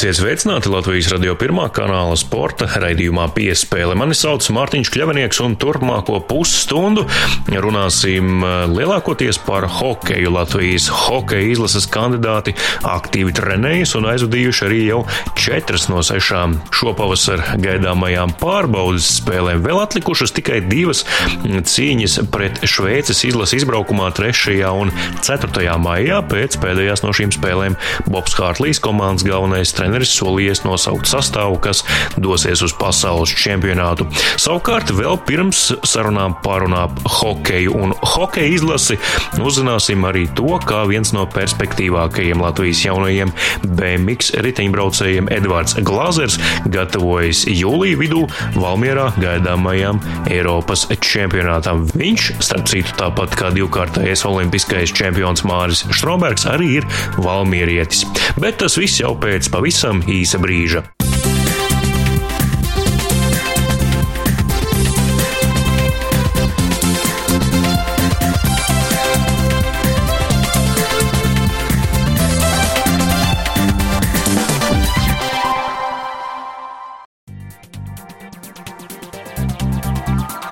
Esiet sveicināti Latvijas radio pirmā kanāla sporta raidījumā piespēle. Mani sauc Mārtiņš Kļavinieks un turpmāko pusstundu runāsim eh, lielākoties par hokeju. Latvijas hokeja izlases kandidāti aktīvi trenējas un aizvadījuši arī jau četras no sešām šopavasar gaidāmajām pārbaudas spēlēm. Vēl atlikušas tikai divas cīņas pret Šveices izlases izbraukumā 3. un 4. maijā pēc pēdējās no šīm spēlēm Bobs Hārtlīs komandas galvenais treneris solījies nosaukt sastāvu, kas dosies uz pasaules čempionātu. Savukārt, vēl pirms sarunām pārunā hokeju un hokeja izlasi, uzzināsim arī to, kā viens no perspektīvākajiem Latvijas jaunajiem BMX riteņbraucējiem Edvards Glazers gatavojas jūlija vidū Valmierā gaidāmajam Eiropas čempionātam. Viņš, starp citu, tāpat kā divkārtais olimpiskais čempions Māris Štrobergs, arī ir valmierietis. Bet tas viss jau pēc pavisam pavisam īsa brīža.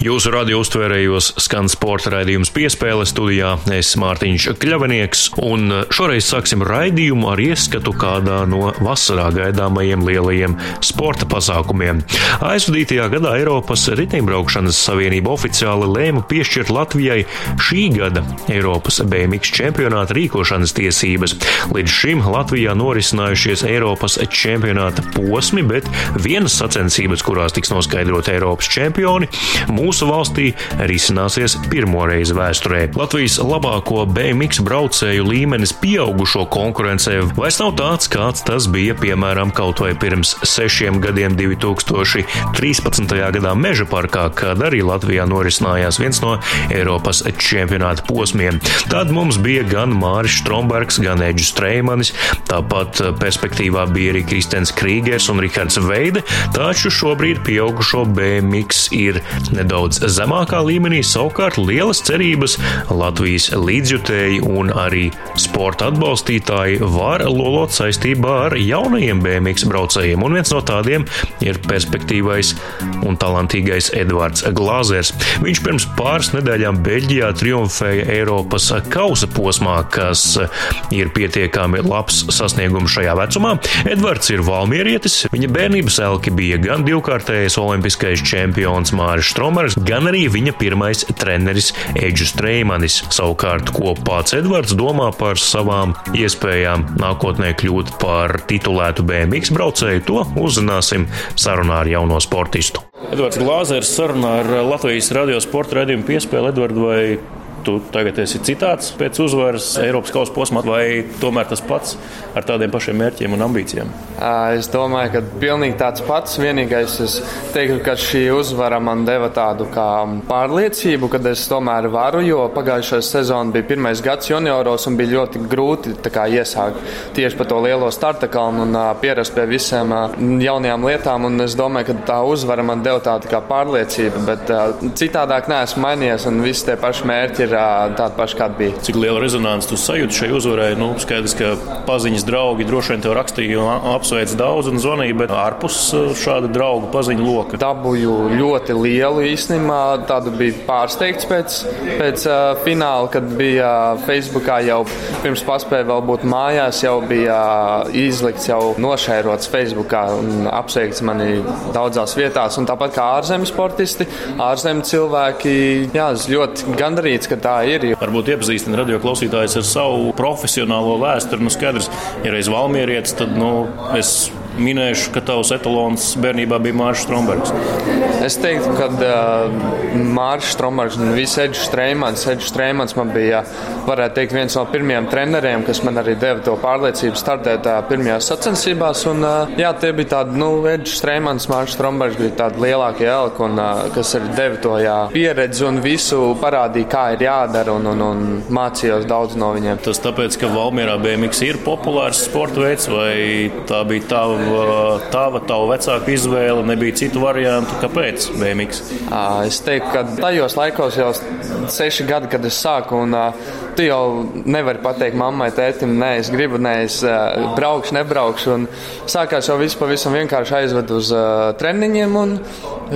Jūsu radio uztvērējos skan sporta raidījums piespēle studijā. Es Mārtiņš Kļavinieks, un šoreiz sāksim raidījumu ar ieskatu kādā no vasarā gaidāmajiem lielajiem sporta pasākumiem. Aizvadītajā gadā Eiropas riteņbraukšanas savienība oficiāli lēma piešķirt Latvijai šī gada Eiropas BMX čempionāta rīkošanas tiesības. Līdz šim Latvijā norisinājušies Eiropas čempionāta posmi, bet vienas sacensības, kurās tiks noskaidrot Eiropas čempioni, mūsu valstī risināsies pirmoreiz vēsturē. Latvijas labāko BMX braucēju līmenis pieaugušo konkurencē vairs nav tāds, kāds tas bija piemēram kaut vai pirms sešiem gadiem 2013. gadā Meža parkā, kad arī Latvijā norisinājās viens no Eiropas čempionāta posmiem. Tad mums bija gan Māris Strombergs, gan Eģis Streimanis, tāpat perspektīvā bija arī Kristens Krīgers un Rihards Veide, taču šobrīd pieaugušo BMX ir nedaudz nedaudz zemākā līmenī, savukārt lielas cerības Latvijas līdzjutēji un arī sporta atbalstītāji var lolot saistībā ar jaunajiem BMX braucējiem, un viens no tādiem ir perspektīvais un talantīgais Edvards Glāzers. Viņš pirms pāris nedēļām Beļģijā triumfēja Eiropas kausa posmā, kas ir pietiekami labs sasniegums šajā vecumā. Edvards ir valmierietis, viņa bērnības elki bija gan divkārtējais olimpiskais čempions Māris Stromers, Kaspars, gan arī viņa pirmais treneris Eģis Streimanis. Savukārt, ko pats Edvards domā par savām iespējām nākotnē kļūt par titulētu BMX braucēju, to uzzināsim sarunā ar jauno sportistu. Edvards Glāzers sarunā ar Latvijas radio sporta raidījumu piespēli. Edvards, vai tu tagad esi citāds pēc uzvaras Eiropas kausa posmā, vai tomēr tas pats ar tādiem pašiem mērķiem un ambīcijām? Es domāju, ka pilnīgi tāds pats. Vienīgais, es teiktu, ka šī uzvara man deva tādu kā pārliecību, ka es tomēr varu, jo pagājušā sezona bija pirmais gads junioros un bija ļoti grūti iesākt tieši pa to lielo starta kalnu un pierast pie visiem uh, jaunajām lietām. Un es domāju, ka tā uzvara man deva tādu kā pārliecību, bet citādāk neesmu mainījies un visi tie paši mērķi ir tāda paša, kāda bija. Cik liela rezonanci tu sajūti šai uzvarai? Nu, skaidrs, ka paziņas draugi droši vien tev rakstīja un apsveic daudz un zvanīja, bet ārpus šāda draugu paziņu loka. Dabūju ļoti lielu īstenībā. Tādu bija pārsteigts pēc, pēc uh, fināla, kad bija Facebookā jau pirms paspēja vēl būt mājās, jau bija izlikts, jau nošērots Facebookā un apsveikts mani daudzās vietās. Un tāpat kā ārzemju sportisti, ārzemju cilvēki, jā, ļoti gandarīts, ka tā ir. Varbūt iepazīstina radio klausītājus ar savu profesionālo vēsturi. Nu, skaidrs, ja reiz valmierietis, tad nu, es minēšu, ka tavs etalons bērnībā bija Mārcis Strombergs? Es teiktu, ka uh, Mārcis Strombergs un viss Edžers Streimans. Edžers Streimans man bija, varētu teikt, viens no pirmajiem treneriem, kas man arī deva to pārliecību startēt uh, pirmajās sacensībās. Un, uh, jā, tie bija tādi, nu, Edžers Streimans, Mārcis Strombergs bija tādi lielākie elki, un, uh, kas arī deva to jā, pieredzi un visu parādīja, kā ir jādara, un, un, un mācījos daudz no viņiem. Tas tāpēc, ka Valmierā BMX ir populārs sporta veids, vai tā bija uh, tava, tava vecāka izvēle, nebija citu variantu. Kāpēc BMX? Es teiktu, ka tajos laikos jau seši gadi, kad es sāku, un tu jau nevari pateikt mammai, tētim, nē, es gribu, nē, es braukšu, nebraukšu. Un sākās jau viss pavisam vienkārši aizved uz treniņiem.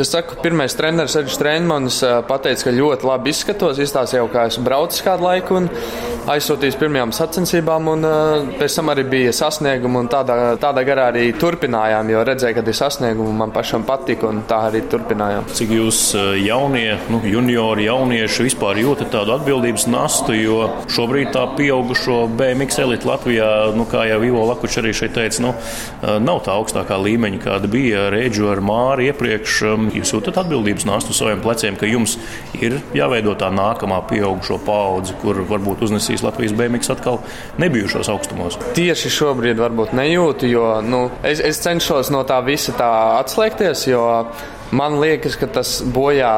Es saku, pirmais treneris Edžers Trēnmanis pateica, ka ļoti labi izskatos, izstāstīja jau, kā esmu braucis kādu laiku. Un, aizsūtījis pirmajām sacensībām, un pēc tam arī bija sasniegumi. Tādā, tādā garā arī turpinājām, jo redzēju, ka ir sasniegumi man pašam patika, un tā arī turpinājām. Cik jūs jaunie, nu, juniori, jaunieši vispār jūtat tādu atbildības nastu, jo šobrīd tā pieaugušo BMX elite Latvijā, nu, kā jau Ivo Lakučs arī šeit teica, nu, nav tā augstākā līmeņa, kāda bija Rēģu ar Māri iepriekš. Jūs jūtat atbildības nastu saviem pleciem, ka jums ir jāveido tā nākamā pieaugušo paudze, kur varbūt uznesīs Latvijas BMX atkal nebijušos augstumos. Tieši šobrīd varbūt nejūtu, jo nu, es, es cenšos no tā visa tā atslēgties, jo Man liekas, ka tas bojā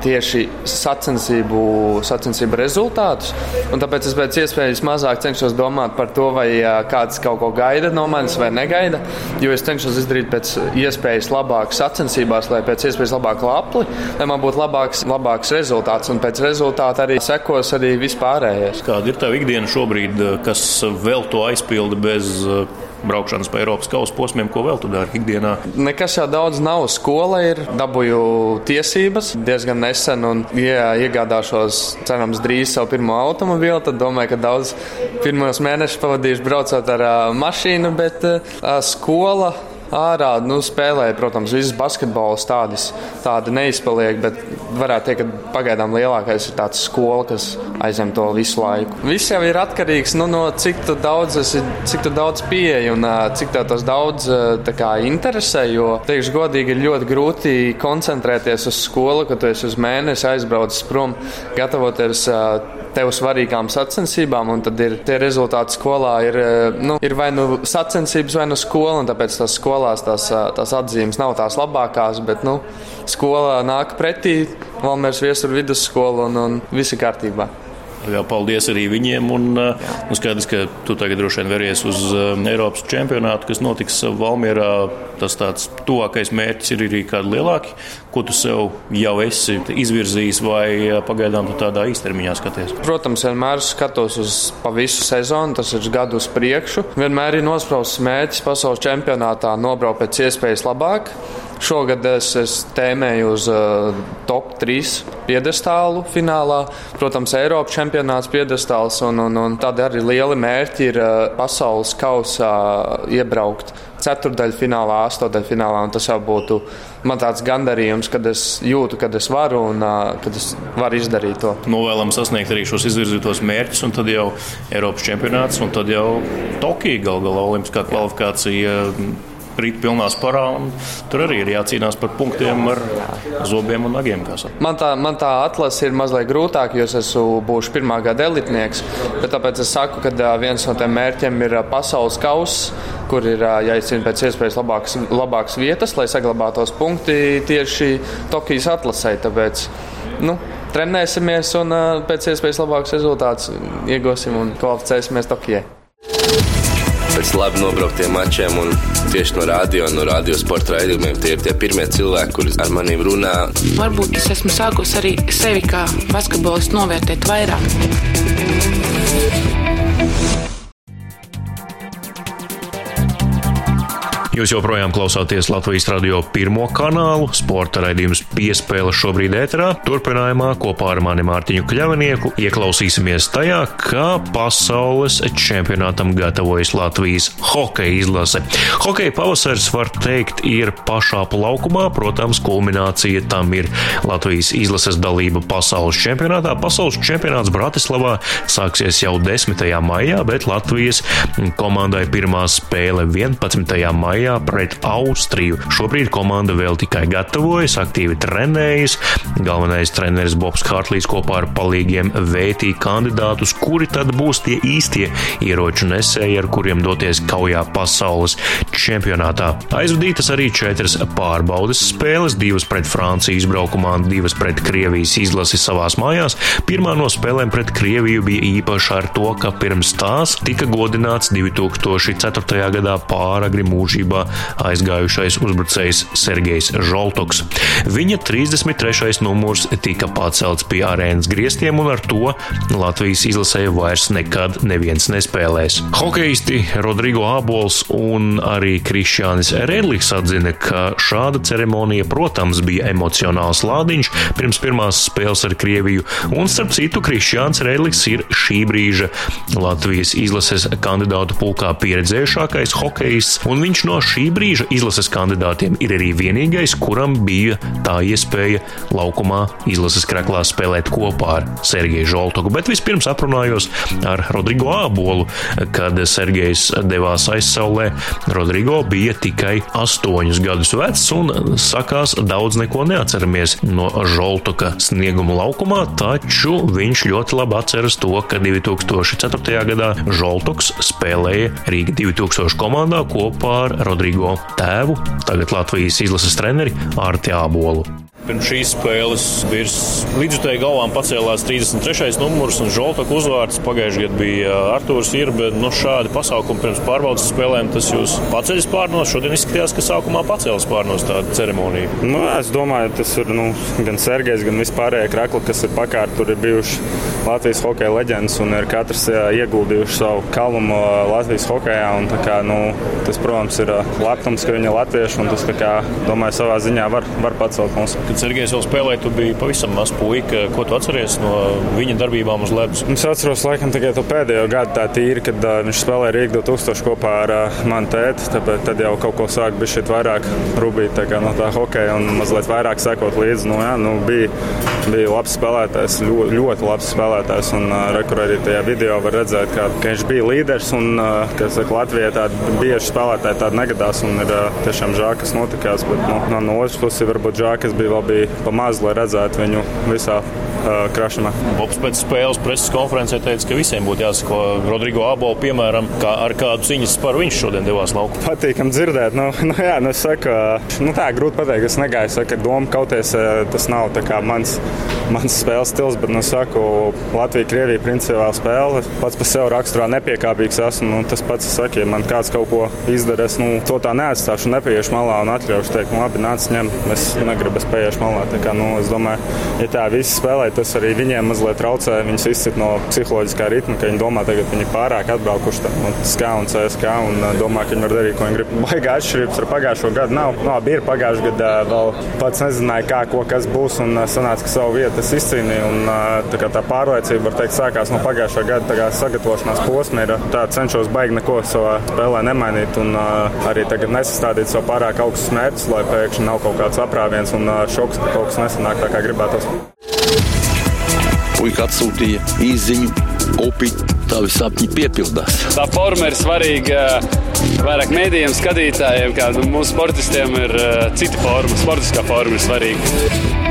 tieši sacensību, sacensību rezultātus. Tāpēc es pēc iespējas mazāk cenšos domāt par to, vai kāds kaut ko gaida no manis vai negaida. Jo es cenšos izdarīt pēc iespējas labāk sacensībās, lai pēc iespējas labāk lapli, lai man būtu labāks, labāks rezultāts. Un pēc rezultāta arī sekos arī vispārējais. Kāda ir tā ikdiena šobrīd, kas vēl to aizpilda bez braukšanas pa Eiropas kausa posmiem, ko vēl tu dari ikdienā? Nekas jau daudz nav. Skola ir, dabūju tiesības diezgan nesen, un, ja iegādāšos, cerams, drīz savu pirmo automobīlu, tad domāju, ka daudz pirmos mēnešus pavadīšu braucot ar uh, mašīnu, bet uh, skola ārā nu, spēlēja, protams, visas basketbols tādas, tāda neizpaliek, bet varētu teikt, ka pagaidām lielākais ir tāds skola, kas aizņem to visu laiku. Viss jau ir atkarīgs nu, no cik daudz, esi, cik daudz pieeja un cik tas daudz kā, interesē, jo, teikšu godīgi, ir ļoti grūti koncentrēties uz skolu, kad tu esi uz mēnesi aizbraucis prom, gatavoties tev svarīgām sacensībām, un tad ir tie rezultāti skolā ir, nu, ir vai nu sacensības, vai nu skola, un tāpēc tās skolās tās, tās atzīmes nav tās labākās, bet, nu, skola nāk pretī, Valmērs viesur vidusskola un, un viss ir kārtībā. Jā, paldies arī viņiem. Un, nu, skaidrs, ka tu tagad droši vien veries uz Eiropas čempionātu, kas notiks Valmjerā. Tas tāds tuvākais mērķis ir arī kādi lielāki, ko tu sev jau esi izvirzījis, vai pagaidām tu tādā īstermiņā skaties? Protams, vienmēr skatos uz pa visu sezonu, tas ir gadu uz priekšu. Vienmēr ir nosprausts mērķis pasaules čempionātā nobraukt pēc iespējas labāk. Šogad es, es tēmēju uz uh, top 3 piedestālu finālā. Protams, Eiropas čempionāts piedestāls, un, un, un tad arī lieli mērķi ir uh, pasaules kausā iebraukt ceturdaļfinālā, astotdaļfinālā. Tas jau būtu man tāds gandarījums, kad es jūtu, ka es varu un uh, kad es varu izdarīt to. Novēlam sasniegt arī šos izvirzītos mērķus, un tad jau Eiropas čempionāts, un tad jau Tokija gal galā Olimpiskā kvalifikācija rīt pilnā sparā. Tur arī ir jācīnās par punktiem ar zobiem un nagiem. Man tā, man tā atlase ir mazliet grūtāka, jo es esmu būšu pirmā gada elitnieks. Tāpēc es saku, ka viens no tiem mērķiem ir pasaules kausa, kur ir jāizcīna pēc iespējas labākas, labākas vietas, lai saglabātos punkti tieši Tokijas atlasē. Tāpēc, nu, trenēsimies un pēc iespējas labākus rezultātus iegūsim un kvalificēsimies Tokijai pēc labi nobrauktiem mačiem un tieši no radio, no radio sporta raidījumiem. Tie ir tie pirmie cilvēki, kuri ar maniem runā. Varbūt es esmu sākusi arī sevi kā basketbolistu novērtēt vairāk. Jūs joprojām klausāties Latvijas radio pirmo kanālu. Sporta raidījums piespēle šobrīd ēterā. Turpinājumā kopā ar mani Mārtiņu Kļavinieku ieklausīsimies tajā, kā pasaules čempionātam gatavojas Latvijas hokeja izlase. Hokeja pavasars, var teikt, ir pašā plaukumā. Protams, kulminācija tam ir Latvijas izlases dalība pasaules čempionātā. Pasaules čempionāts Bratislavā sāksies jau 10. maijā, bet Latvijas komandai pirmā spēle 11. maijā Vācijā pret Austriju. Šobrīd komanda vēl tikai gatavojas, aktīvi trenējas. Galvenais treneris Bobs Kārtlīs kopā ar palīgiem vētīja kandidātus, kuri tad būs tie īstie ieroču nesēji, ar kuriem doties kaujā pasaules čempionātā. Aizvadītas arī četras pārbaudes spēles, divas pret Francijas braukumā, divas pret Krievijas izlasi savās mājās. Pirmā no spēlēm pret Krieviju bija īpaša ar to, ka pirms tās tika godināts 2004. gadā pāragri mūžībā brīvībā aizgājušais uzbrucējs Sergejs Žoltoks. Viņa 33. numurs tika pacelts pie arēnas griestiem, un ar to Latvijas izlasēja vairs nekad neviens nespēlēs. Hokeisti Rodrigo Ābols un arī Krišjānis Redlis atzina, ka šāda ceremonija, protams, bija emocionāls lādiņš pirms pirmās spēles ar Krieviju, un starp citu Krišjāns Redlis ir šī brīža Latvijas izlases kandidātu pulkā pieredzējušākais hokejists, un viņš no šī brīža izlases kandidātiem ir arī vienīgais, kuram bija tā iespēja laukumā izlases kreklā spēlēt kopā ar Sergeju Žoltogu. Bet vispirms aprunājos ar Rodrigo Ābolu, kad Sergejs devās aizsaulē. Rodrigo bija tikai astoņus gadus vecs un sakās daudz neko neatceramies no Žoltoka snieguma laukumā, taču viņš ļoti labi atceras to, ka 2004. gadā Žoltoks spēlēja Rīga 2000 komandā kopā ar Rodrigo tēvu, tagad Latvijas izlases treneri Ārti Ābolu. Pirms šīs spēles virs līdzjutēju galvām pacēlās 33. numurs un Žoltaka uzvārds. Pagājušajā gadā bija Artūrs Irbe. Nu, šādi pasākumi pirms pārbaudas spēlēm tas jūs paceļas pārnos. Šodien izskatījās, ka sākumā pacēlas pārnos tāda ceremonija. Nu, es domāju, tas ir nu, gan Sergejs, gan vispārējie krakli, kas ir pakārt. Tur ir bijuši Latvijas hokeja leģendas un ir katrs ieguldījuši savu kalnumu Latvijas hokejā. Un, kā, nu, tas, protams, ir lepnums, ka viņi ir latvieši un tas, kā, domāju, savā ziņā var, var pacelt mums. Kad Sergejs vēl spēlēja, tu biji pavisam mazs puika. Ko tu atceries no viņa darbībām uz ledus? Es atceros laikam tikai to pēdējo gadu tā tīri, kad uh, viņš spēlēja Rīgā 2000 kopā ar uh, manu tēti. Tāpēc tad jau kaut ko sāk bija šeit vairāk rubīt tā no tā hokeja un mazliet vairāk sekot līdzi. Nu, jā, nu, bija, bija labs spēlētājs, ļoti, ļoti labs spēlētājs. Un uh, rekur arī tajā video var redzēt, ka, ka viņš bija līderis un uh, ka saka, Latvijā tādi bieži spēlētāji tādi negadās un ir uh, tiešām žēl, kas notikās. Bet nu, no, no otras puses varbūt žēl, kas bija vēl bija pamazs, lai redzētu viņu visā krašanā. Bobs pēc spēles preses konferencē teica, ka visiem būtu jāsako Rodrigo Abolu, piemēram, kā ar kādu ziņas par viņš šodien devās lauku. Patīkam dzirdēt. Nu, nu, jā, nu, saku, nu, tā grūti pateikt, es negāju. Saku, doma kauties, tas nav mans, mans spēles stils, bet, nu, saku, Latvija, Krievija, principā spēle. Pats par sevi raksturā nepiekāpīgs esmu. Nu, tas pats, saku, ja man kāds kaut ko izdara, es nu, to tā neatstāšu, nepaiešu malā un atļaušu teikt, nu, labi, nāc, ņem, es negribu, es paiešu malā. Tā kā, nu, es domāju, ja tā visi spēlē, tas arī viņiem mazliet traucē. Viņus izcīt no psiholoģiskā ritma, ka viņi domā, ka viņi ir pārāk atbraukuši tam no SKA un CSK un domā, ka viņi var darīt, ko viņi grib. Baigā atšķirības ar pagājušo gadu nav. No, bija pagājušā gada vēl pats nezināja, kā, ko, kas būs un sanāca, ka savu vietu es izcīnīju. Un, tā, tā pārliecība, var teikt, sākās no pagājušā gada tā sagatavošanās posma. Ir, tā cenšos baigt neko savā spēlē nemainīt un arī tagad nesastādīt sev pārāk augstus mērķus, lai pēkšņi nav kaut kāds aprāviens un šoks, ka kaut kas nesanāk tā, kā gribētos. Puika atsūtīja īziņu, upi, tavi sapņi piepildās. Tā forma ir svarīga vairāk mēdījiem, skatītājiem, kā nu, mūsu sportistiem ir cita forma, sportiskā forma ir svarīga.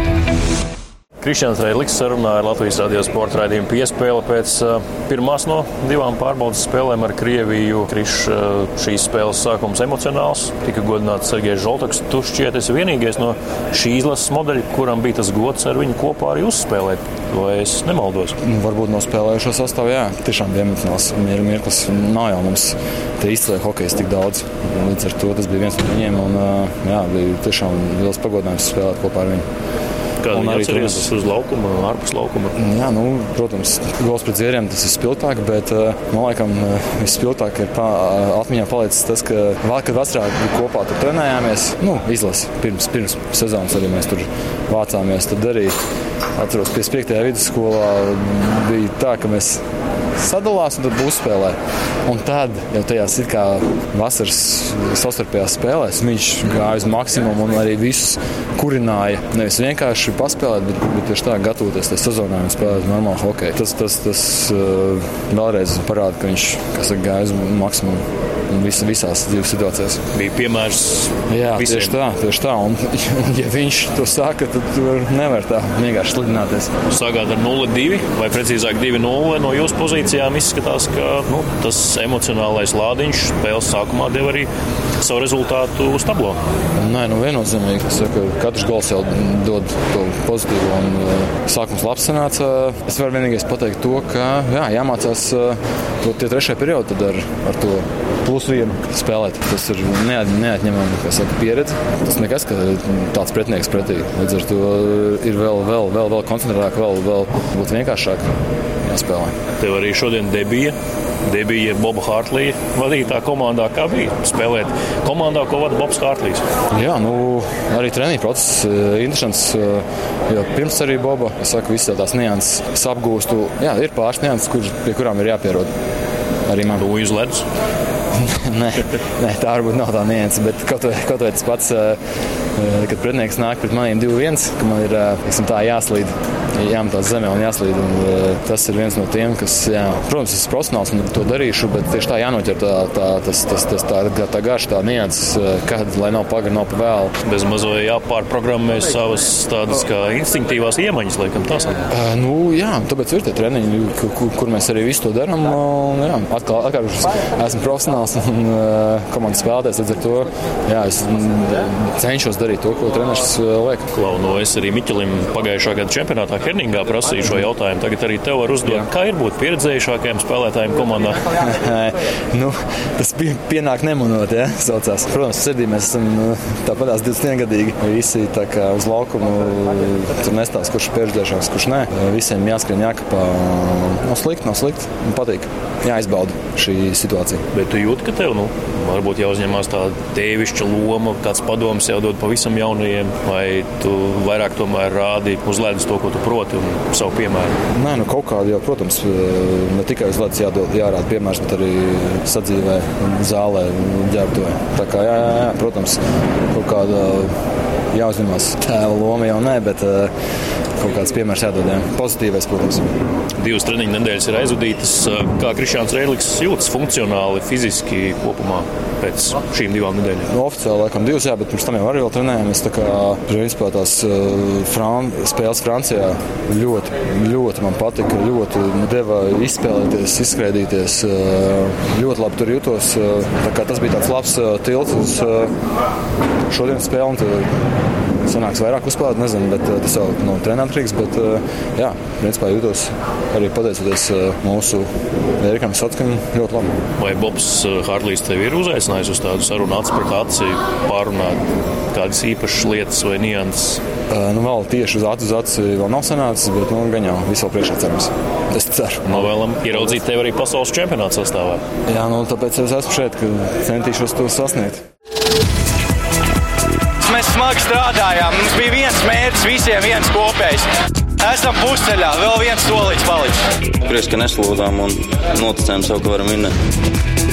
Kristians Reiliks sarunā ar Latvijas radio sporta raidījumu piespēli pēc uh, pirmās no divām pārbaudas spēlēm ar Krieviju. Kriš, uh, šīs spēles sākums emocionāls, tika godināts Sergejs Žoltaks. Tu šķiet esi vienīgais no šī izlases modeļa, kuram bija tas gods ar viņu kopā arī uzspēlēt. Vai es nemaldos? Nu, varbūt no spēlējušo sastāvu, jā, tiešām bija emocionāls mirklis. Nav jau mums te izcēlē hokejas tik daudz. Līdz ar to tas bija viens no viņiem. Un, uh, jā, bija tiešām liels pagodinājums spēlēt kopā ar viņu. Kāda ir atceries uz laukuma, ārpus laukuma? Jā, nu, protams, gols pret zvēriem tas ir spilgtāk, bet man liekas, vispilgtāk ir pā, atmiņā palicis tas, ka vēl, kad vasarā kopā tur trenējāmies, nu, izlasi pirms, pirms sezonas arī mēs tur vācāmies. Tad arī atceros, ka 5. vidusskolā bija tā, ka mēs sadalās un tad būs spēlē. Un tad jau tajās it kā vasaras savstarpējās spēlēs viņš gāja uz maksimumu un arī visus kurināja. Nevis vienkārši paspēlēt, bet, bet tieši tā gatavoties tai sezonai un spēlēt normālu hokeju. Tas, tas, tas uh, vēlreiz parāda, ka viņš saka, gāja uz maksimumu. Vis, visās dzīves situācijās. Bija piemērs. Jā, visiem. tieši tā. Tieši tā. Un, ja viņš to saka, tad tur nevar tā vienkārši slidināties. Sākāt ar 0-2 vai precīzāk 2-0 no jūsu pozīcijām. Izskatās, ka nu, tas emocionālais lādiņš spēles sākumā deva arī savu rezultātu uz tablo. Nē, nu viennozīmīgi. Katrs gols jau dod to pozitīvu un uh, sākums labs sanāca. Es varu vienīgais pateikt to, ka jā, jāmācās uh, to tie trešajā periodā ar, ar to plus vienu spēlēt. Tas ir neat, neatņemama saka, pieredze. Tas nekas, ka tāds pretinieks pretī. Līdz ar to ir vēl, vēl, vēl, vēl koncentrētāk, vēl, vēl būt vienkāršāk jāspēlē. Tev arī šodien debija debija Boba Hārtlīja vadītā komandā. Kā bija spēlēt komandā, ko vada Bobs Hārtlīs? Jā, nu, arī treniņa process ir interesants. Jo pirms arī Boba, es saku, visas tās nianses apgūstu. Jā, ir pāris nianses, kur, pie kurām ir jāpierod. Arī man. Nu, uz ledus. nē, nē, tā varbūt nav tā nianses, bet kaut vai, kaut vai tas pats, kad pretinieks nāk pret maniem 2-1, ka man ir tā jāslīd jāmetās zemē un jāslīd. Un, tas ir viens no tiem, kas, jā, protams, es esmu profesionāls un to darīšu, bet tieši tā jānoķer tā, tā, tas, tas, tas, tā, tā, tā garša, tā nianses, kad, lai nav pagari, nav pa vēlu. Bez mazliet jāpārprogrammē savas tādas kā instinktīvās iemaņas, laikam, tās. Uh, nu, jā, tāpēc ir tie treniņi, kur, kur mēs arī visu to darām. Jā, atkal, atkal esmu profesionāls un uh, komandas spēlētājs, līdz ar to jā, es cenšos darīt to, ko treneris liek. Klau, no es arī Miķelim pagājušā gada čempionātā Herningā prasīju šo jautājumu. Tagad arī tev var uzdot, Jā. kā ir būt pieredzējušākajiem spēlētājiem komandā? nu, tas pienāk nemanot, ja, saucās. Protams, sirdī mēs esam nu, tāpatās 21 gadīgi. Visi tā kā uz laukumu tur nestāsta, kurš ir pieredzējušāks, kurš nē. Visiem jāskrien, jākapā. Nav slikti, nav slikti. Man patīk. Jāizbauda šī situācija. Bet tu jūti, ka tev nu, varbūt jāuzņemās tāda tēvišķa loma, kāds padoms jau dod pavisam jaunajiem, vai tu vairāk tomēr rādi uz ledus to, ko tu proti? un savu piemēru? Nē, nu kaut kādā jau, protams, ne tikai uz ledus jādod, jārāda piemērs, bet arī sadzīvē, zālē, ģērbtuvē. Tā kā, jā, jā, jā, protams, kaut kāda jāuzņemas tēva loma jau nē, bet kaut kāds piemērs jādod. Jā. Pozitīvais, protams. Divas treniņu nedēļas ir aizvadītas. Kā Krišāns Reiliks jūtas funkcionāli, fiziski kopumā pēc šīm divām nedēļām? Nu, oficiāli laikam divas, jā, bet pirms tam jau arī vēl trenējamies. Tā kā principā tās uh, Fran spēles Francijā ļoti, ļoti man patika, ļoti deva izspēlēties, izskrēdīties. Uh, ļoti labi tur jutos. Uh, tas bija tāds labs tilts uz šodienas spēli sanāks vairāk uzspēlēt, nezinu, bet eh, tas jau no treniņa atkarīgs. Bet, eh, jā, principā jūtos arī pateicoties eh, mūsu Erikam Satskam ļoti labi. Vai Bobs Hārlīs tevi ir uzaicinājis uz tādu sarunu acu pret aci, pārunāt kādas īpašas lietas vai nianses? Nu, vēl tieši uz acu uz acu vēl nav sanācis, bet nu, gan jau vēl priekšā cerams. Es ceru. Novēlam ieraudzīt tevi arī pasaules čempionāta sastāvā. Jā, nu, tāpēc es esmu šeit, ka centīšos to sasniegt mēs smagi strādājām. Mums bija viens mērķis, visiem viens kopējs. Esam pusceļā, vēl viens solīts palicis. Prieks, ka neslūdzām un noticējām sev, ka varam vinnēt.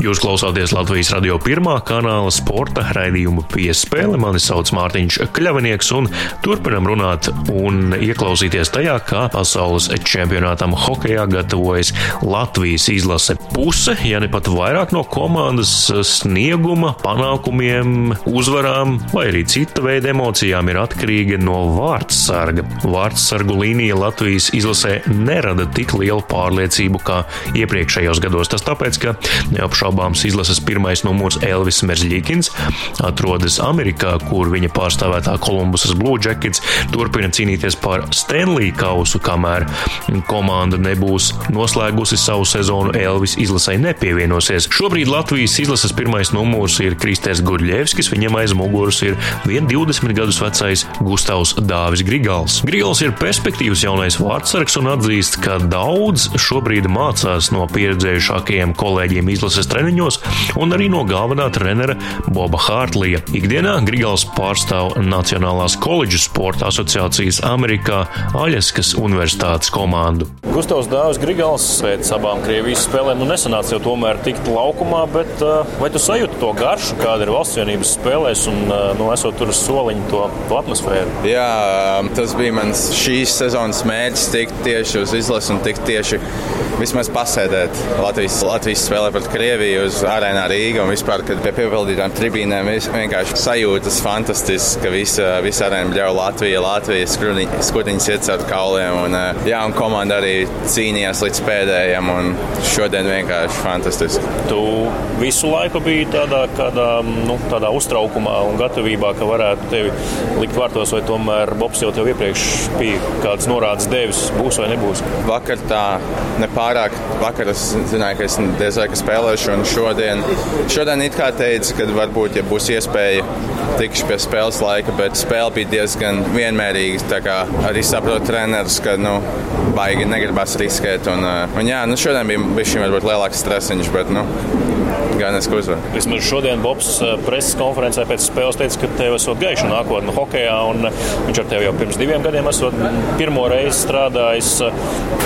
Jūs klausāties Latvijas radio pirmā kanāla sporta raidījumu piespēle. Mani sauc Mārtiņš Kļavinieks un turpinam runāt un ieklausīties tajā, kā pasaules čempionātam hokejā gatavojas Latvijas izlase. Puse, ja ne pat vairāk no komandas snieguma, panākumiem, uzvarām vai arī cita veida emocijām ir atkarīga no vārdsarga. Vārdsargu līnija Latvijas izlasē nerada tik lielu pārliecību kā iepriekšējos gados. Tas tāpēc, ka neapšaubāmi neapšaubāms izlases pirmais numurs Elvis Merzļikins atrodas Amerikā, kur viņa pārstāvētā Kolumbusas Blue Jackets turpina cīnīties par Stanley kausu, kamēr komanda nebūs noslēgusi savu sezonu Elvis izlasē nepievienosies. Šobrīd Latvijas izlases pirmais numurs ir Kristers Gurļevskis, viņam aiz muguras ir 1,20 gadus vecais Gustavs Dāvis Grigals. Grigals ir perspektīvs jaunais vārdsargs un atzīst, ka daudz šobrīd mācās no pieredzējušākajiem kolēģiem izlases treniņiem treniņos un arī no galvenā trenera Boba Hārtlija. Ikdienā Grigals pārstāv Nacionālās koledžu sporta asociācijas Amerikā Aļaskas universitātes komandu. Gustavs Dāvis Grigals pēc abām Krievijas spēlēm nu nesanāca jau tomēr tikt laukumā, bet uh, vai tu sajūti to garšu, kāda ir valsts vienības spēlēs un uh, nu, esot tur uz soliņa to, to atmosfēru? Jā, um, tas bija mans šīs sezonas mērķis tikt tieši uz izlasi un tikt tieši vismaz pasēdēt Latvijas, Latvijas spēlē pret Krieviju bija uz arēnā Rīga un vispār, kad pie piepildītām tribīnēm vienkārši sajūtas fantastisks, ka visa, visa arēna bļauj Latvija, Latvija skutiņas iet caur kauliem. Un, jā, un komanda arī cīnījās līdz pēdējiem un šodien vienkārši fantastiski. Tu visu laiku biji tādā, kādā, nu, tādā uztraukumā un gatavībā, ka varētu tevi likt vārtos, vai tomēr Bobs jau tev iepriekš bija kāds norādes devis, būs vai nebūs? Vakar tā nepārāk. Vakar es zināju, ka es diez vai spēlēšu, un šodien, šodien it kā teica, ka varbūt, ja būs iespēja, tikšu pie spēles laika, bet spēle bija diezgan vienmērīga. Arī saprotu treneris, ka nu, baigi negribas riskēt. Un, un jā, nu, šodien bija bijis varbūt lielāks stresiņš, bet nu, gan es uzvaru. Vismaz šodien Bobs preses konferencē pēc spēles teica, ka tev esot gaiša nākotne hokeja, un viņš ar tevi jau pirms diviem gadiem esot pirmo reizi strādājis.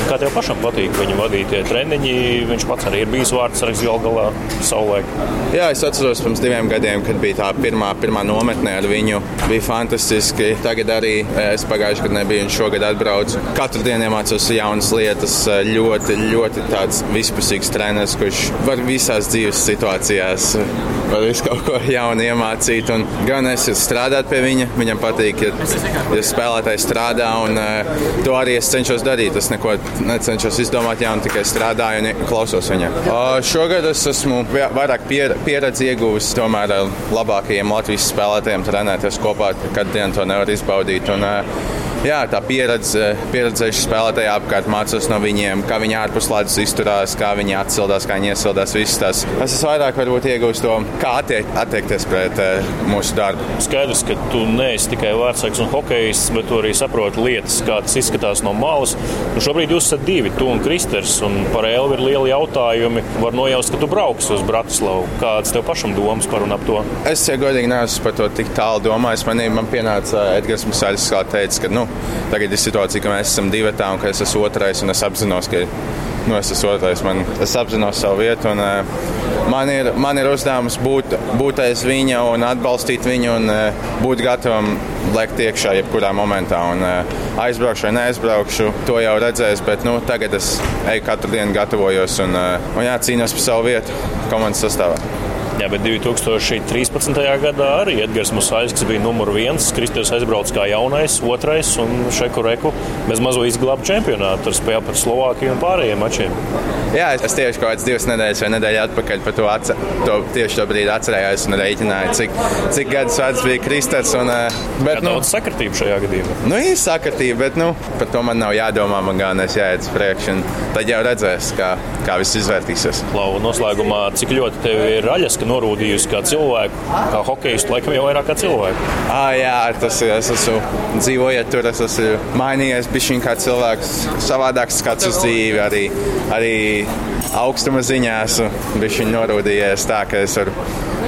Kā tev pašam patīk viņa vadītie treniņi? Viņš pats arī ir bijis vārdsargs gal galā savulaik. Jā, es atceros pirms diviem gadiem, kad bija tā pirmā, pirmā nometne ar viņu. Bija fantastiski. Tagad arī es pagājušajā gadā nebiju un šogad atbraucu. Katru dienu iemācos jaunas lietas. Ļoti, ļoti tāds vispusīgs treneris, kurš var visās dzīves situācijās var visu kaut ko jaunu iemācīt. Un gan es strādāju pie viņa, viņam patīk, ja, ja spēlētājs strādā, un uh, to arī es cenšos darīt. Es neko necenšos izdomāt jaunu, tikai strādāju un klausos viņam. Uh, šogad es esmu vairāk pier, pieredzi ieguvis tomēr ar labākajiem Latvijas spēlētājiem trenēties kopā, kad dienu to nevar izbaudīt. Un, uh, jā, tā pieredze, pieredzējuši spēlētāji apkārt mācos no viņiem, kā viņi ārpus ledus izturās, kā viņi atsildās, kā viņi iesildās. Visas tās. Es esmu vairāk varbūt iegūst to, kā attiek, attiekties pret uh, mūsu darbu. Skaidrs, ka tu neesi tikai vārdsargs un hokejs, bet tu arī saproti lietas, kā tas izskatās no malas. Nu, šobrīd jūs esat divi, tu un Kristers, un par Elvi ir lieli jautājumi. Var nojaust, ka tu brauks uz Bratislavu. Kādas tev pašam domas par un ap to? Es, ja godīgi, neesmu par to tik tālu domājis. Man, man pienāca Edgars Musāļs, kā teica, ka nu, Tagad ir situācija, ka mēs esam divi tā, un ka es esmu otrais, un es apzinos, ka nu, es esmu otrais. Man, es apzinos savu vietu, un uh, man ir, man ir uzdevums būt, būt aiz viņa un atbalstīt viņu un uh, būt gatavam lekt iekšā jebkurā momentā. Un, uh, aizbraukšu vai neaizbraukšu, to jau redzēs, bet nu, tagad es eju katru dienu, gatavojos un, uh, un jā, cīnos par savu vietu komandas sastāvā. Jā, bet 2013. gadā arī Edgars Musāļs bija numur viens. Kristers aizbrauca kā jaunais, otrais un šeku reku bez mazo izglābu čempionātu ar spēli pret Slovākiju un pārējiem mačiem. Jā, es tieši kaut kādas divas nedēļas vai nedēļu atpakaļ par to, atce, to tieši to brīdi atcerējos un rēķināju, cik, cik gadus vecs bija Kristers. Un, eh, bet, nu, daudz sakritību šajā gadījumā. Nu, ir sakritība, bet nu, par to man nav jādomā. Man galvenais jāiet uz priekšu. Tad jau redzēs, kā, kā viss izvērtīsies. Lau, noslēgumā, cik ļoti tev ir raļas, ka norūdījusi kā cilvēku, kā hokejistu, laikam jau vairāk kā cilvēku. À, jā, tas ir. Es esmu dzīvojot tur, es esmu mainījies, bijis kā cilvēks, savādāks skats uz dzīvi. Arī, arī augstuma ziņā esmu bijis norūdījies tā, ka es varu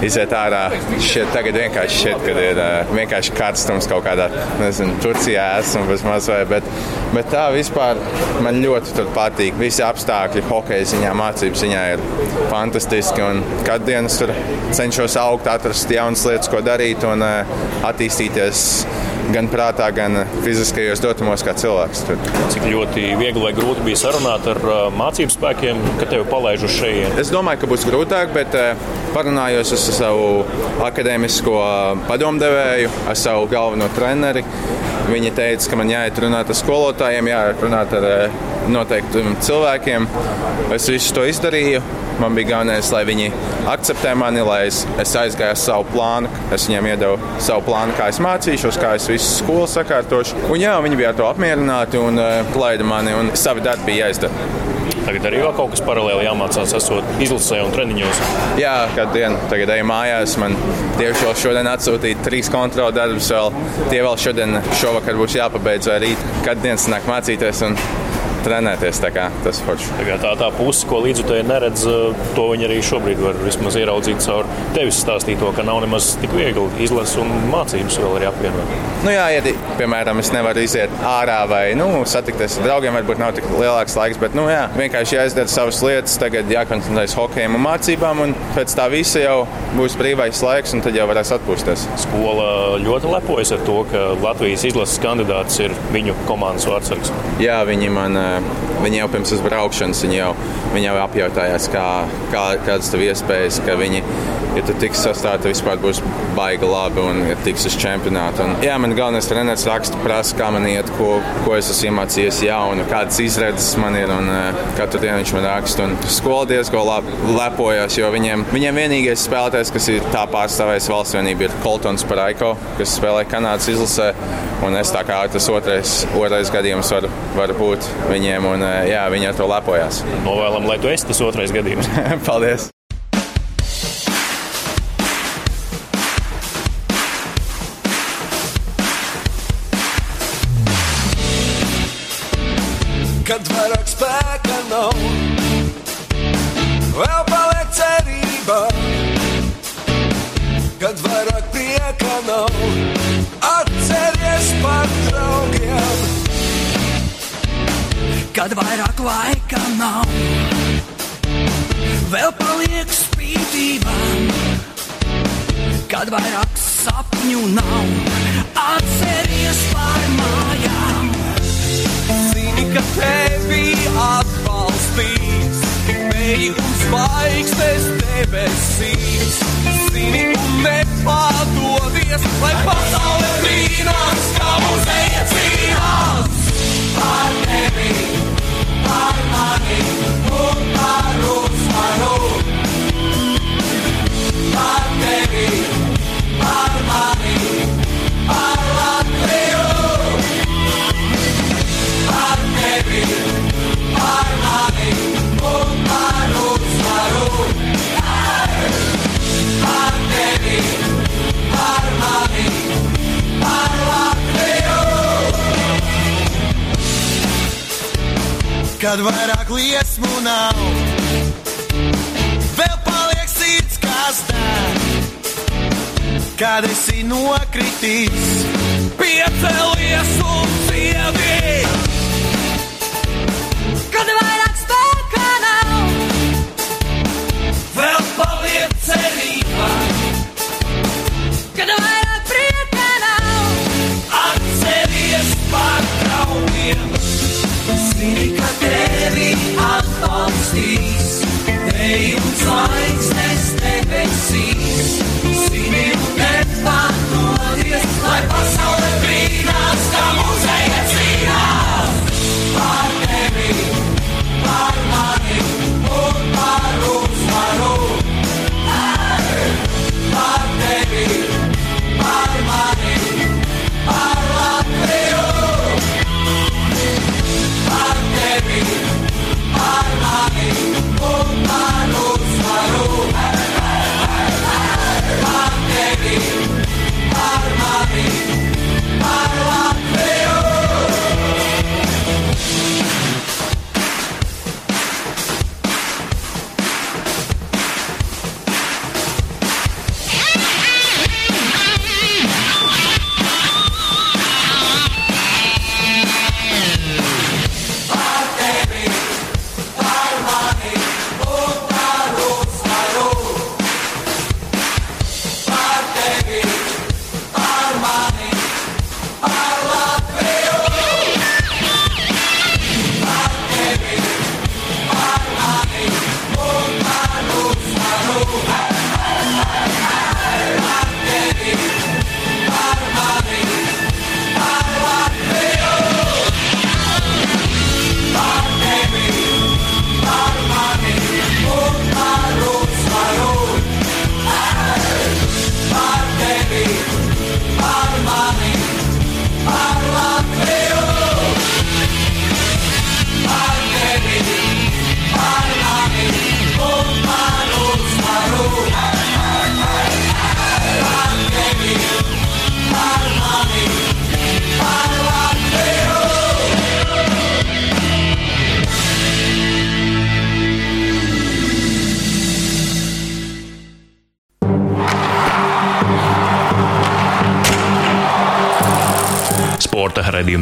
iziet ārā. Šeit tagad vienkārši šķiet, ka ir vienkārši karstums kaut kādā, nezinu, Turcijā esmu bez mazvai, bet, bet tā vispār man ļoti patīk. Visi apstākļi, hokeja ziņā, mācību ziņā ir fantastiski. Un katru dienu es tur cenšos augt, atrast jaunas lietas, ko darīt un attīstīties gan prātā, gan fiziskajos dotumos kā cilvēks. Tur. Cik ļoti viegli vai grūti bija sarunāt ar uh, mācību spēkiem, kad tevi palaiž uz šejienes? Es domāju, ka būs grūtāk, bet uh, parunājos ar savu akadēmisko padomdevēju, ar savu galveno treneri. Viņa teica, ka man jāiet runāt ar skolotājiem, jāiet runāt ar uh, noteiktiem cilvēkiem. Es visu to izdarīju. Man bija galvenais, lai viņi akceptē mani, lai es, es aizgāju ar savu plānu. Es viņiem iedevu savu plānu, kā es mācīšos, kā es visu skolu sakārtošu. Un jā, viņi bija ar to apmierināti un uh, laida mani, un savi darbi bija jāizdara. Tagad arī vēl kaut kas paralēli jāmācās, esot izlasē un treniņos. Jā, kad dienu tagad eju mājās, man tieši vēl šodien atsūtīja trīs kontrolu darbus. Vēl. Tie vēl šodien, šovakar būs jāpabeidz vai rīt, kad dienas nāk mācīties. Un trenēties. Tā, tas forši. tā, tā, tā puse, ko līdzutēji neredz, to viņi arī šobrīd var ieraudzīt caur tevis stāstīto, ka nav nemaz tik viegli izlasīt un mācības vēl arī apvienot. Nu, jā, ja, piemēram, es nevaru iziet ārā vai nu, satikties ar draugiem, varbūt nav tik lielāks laiks, bet nu, jā, vienkārši jāizdara savas lietas, tagad jākoncentrējas hokejam un mācībām, un pēc tā visa jau būs brīvais laiks, un tad jau varēs atpūsties. Skola ļoti lepojas ar to, ka Latvijas izlases kandidāts ir viņu komandas vārdsargs. Jā, viņi man viņi jau pirms braukšanas viņi jau, viņi jau apjautājās, kā, kā, kādas tev iespējas, ka viņi, ja tu tiks sastāvā, vispār būs baigi labi un ja tiks uz čempionātu. Un, jā, man galvenais treneris raksta, prasa, kā man iet, ko, ko es esmu iemācījies jaunu, kādas izredzes man ir un katru dienu viņš man raksta. Un skola diezgan labi lepojas, jo viņiem, viņiem vienīgais spēlētājs, kas ir tā pārstāvējis valsts vienība, ir Koltons Paraiko, kas spēlē Kanādas izlasē. Un es tā kā tas otrais, otrais gadījums var, var būt viņiem, un jā, viņi ar to lepojas. Novēlam, lai tu esi tas otrais gadījums. Paldies! Kad vairāk spēka nav, vēl paliek cerība. Kad vairāk laika nav, vēl paliek spītībām. Kad vairāk sapņu nav, atceries par mājām. Zini, ka tevi atbalstīs, un zvaigznes debesīs. Zini, un nepādodies, lai pasaule brīnās, kā muzeja cīnās. Par tevi, Kad vairāk liesmu nav, vēl paliek sirds kastā. Kad esi nokritis, piecelies un ciedi.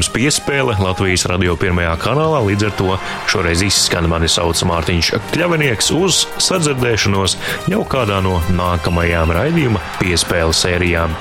Raidījums piespēle Latvijas radio pirmajā kanālā. Līdz ar to šoreiz izskan mani sauc Mārtiņš Kļavinieks uz sadzirdēšanos jau kādā no nākamajām raidījuma piespēles sērijām.